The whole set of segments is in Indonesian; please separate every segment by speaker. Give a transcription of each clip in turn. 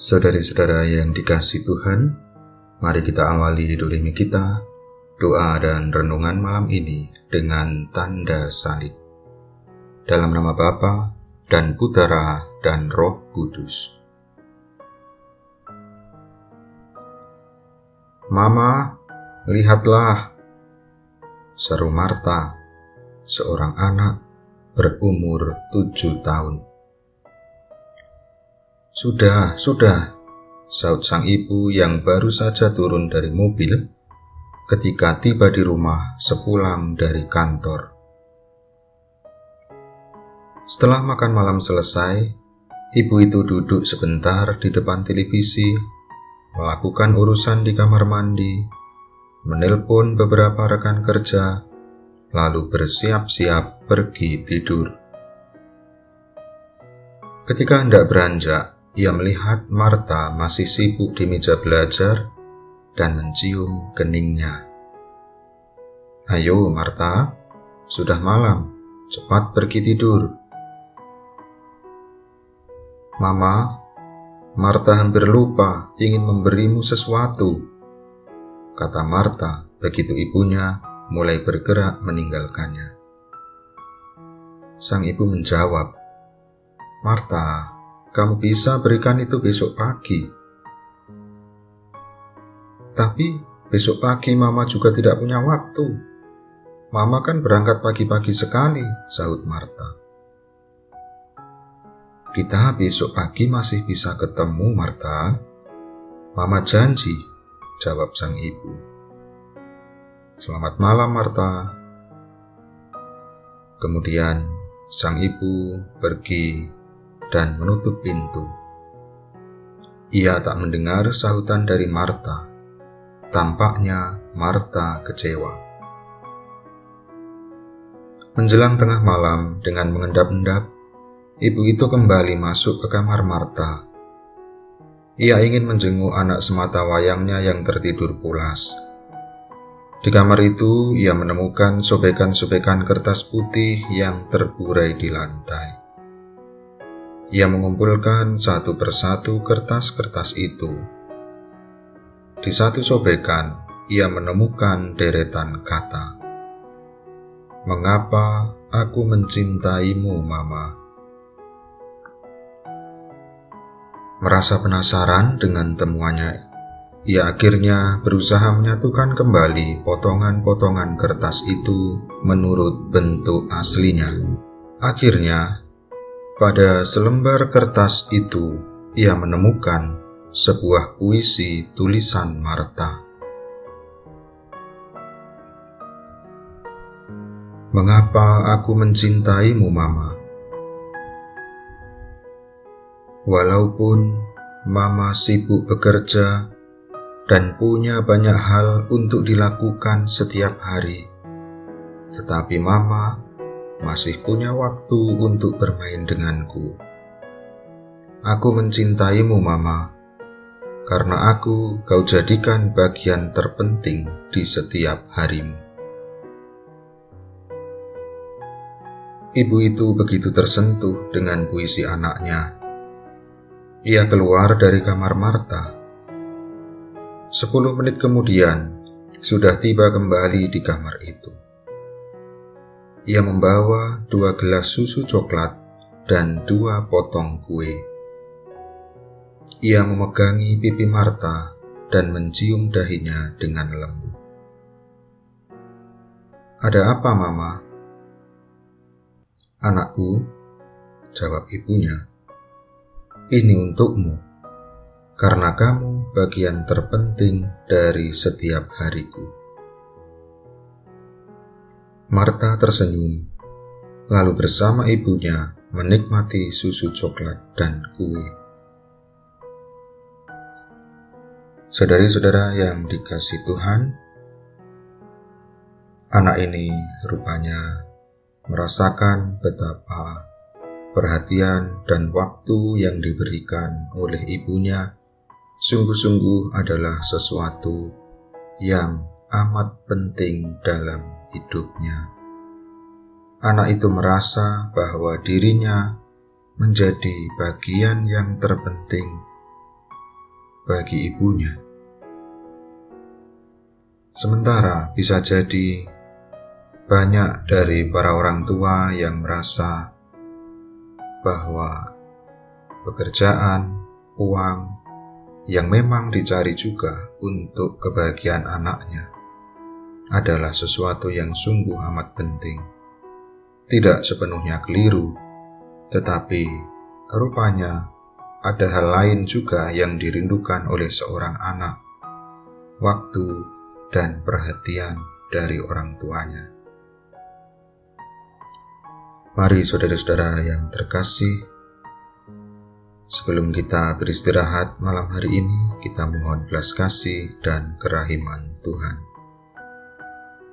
Speaker 1: Saudari-saudara yang dikasih Tuhan, mari kita awali doremi kita, doa dan renungan malam ini dengan tanda salib. Dalam nama Bapa dan Putera dan Roh Kudus. Mama, lihatlah, seru Marta, seorang anak berumur tujuh tahun. Sudah, sudah, saut sang ibu yang baru saja turun dari mobil ketika tiba di rumah sepulang dari kantor. Setelah makan malam selesai, ibu itu duduk sebentar di depan televisi, melakukan urusan di kamar mandi, menelpon beberapa rekan kerja, lalu bersiap-siap pergi tidur. Ketika hendak beranjak, ia melihat Marta masih sibuk di meja belajar dan mencium keningnya. Ayo, Marta, sudah malam, cepat pergi tidur. Mama, Marta hampir lupa ingin memberimu sesuatu, kata Marta begitu ibunya mulai bergerak meninggalkannya. Sang ibu menjawab, Marta, kamu bisa berikan itu besok pagi. Tapi besok pagi mama juga tidak punya waktu. Mama kan berangkat pagi-pagi sekali, sahut Marta. Kita besok pagi masih bisa ketemu, Marta. Mama janji, jawab sang ibu. Selamat malam, Marta. Kemudian sang ibu pergi dan menutup pintu. Ia tak mendengar sahutan dari Marta. Tampaknya Marta kecewa. Menjelang tengah malam dengan mengendap-endap, ibu itu kembali masuk ke kamar Marta. Ia ingin menjenguk anak semata wayangnya yang tertidur pulas. Di kamar itu, ia menemukan sobekan-sobekan kertas putih yang terburai di lantai. Ia mengumpulkan satu persatu kertas-kertas itu. Di satu sobekan, ia menemukan deretan kata, "Mengapa aku mencintaimu, Mama?" Merasa penasaran dengan temuannya, ia akhirnya berusaha menyatukan kembali potongan-potongan kertas itu menurut bentuk aslinya. Akhirnya, pada selembar kertas itu, ia menemukan sebuah puisi tulisan Marta. Mengapa aku mencintaimu, Mama? Walaupun Mama sibuk bekerja dan punya banyak hal untuk dilakukan setiap hari, tetapi Mama masih punya waktu untuk bermain denganku. Aku mencintaimu, Mama, karena aku kau jadikan bagian terpenting di setiap harimu. Ibu itu begitu tersentuh dengan puisi anaknya. Ia keluar dari kamar Marta. Sepuluh menit kemudian, sudah tiba kembali di kamar itu. Ia membawa dua gelas susu coklat dan dua potong kue. Ia memegangi pipi Marta dan mencium dahinya dengan lembut. Ada apa, Mama? Anakku, jawab ibunya. Ini untukmu, karena kamu bagian terpenting dari setiap hariku. Marta tersenyum, lalu bersama ibunya menikmati susu coklat dan kue. Saudari-saudara yang dikasih Tuhan, anak ini rupanya merasakan betapa perhatian dan waktu yang diberikan oleh ibunya sungguh-sungguh adalah sesuatu yang amat penting dalam hidupnya. Anak itu merasa bahwa dirinya menjadi bagian yang terpenting bagi ibunya. Sementara bisa jadi banyak dari para orang tua yang merasa bahwa pekerjaan, uang yang memang dicari juga untuk kebahagiaan anaknya adalah sesuatu yang sungguh amat penting. Tidak sepenuhnya keliru, tetapi rupanya ada hal lain juga yang dirindukan oleh seorang anak, waktu dan perhatian dari orang tuanya. Mari saudara-saudara yang terkasih, sebelum kita beristirahat malam hari ini, kita mohon belas kasih dan kerahiman Tuhan.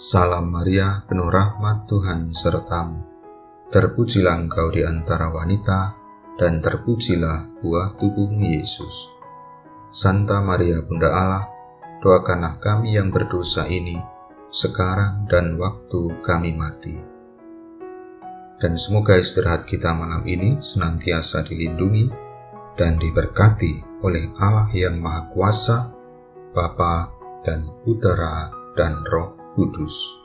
Speaker 1: Salam Maria, penuh rahmat Tuhan sertamu. Terpujilah engkau di antara wanita, dan terpujilah buah tubuhmu Yesus. Santa Maria Bunda Allah, doakanlah kami yang berdosa ini, sekarang dan waktu kami mati. Dan semoga istirahat kita malam ini senantiasa dilindungi dan diberkati oleh Allah yang Maha Kuasa, Bapa dan Putera dan Roh Kudus.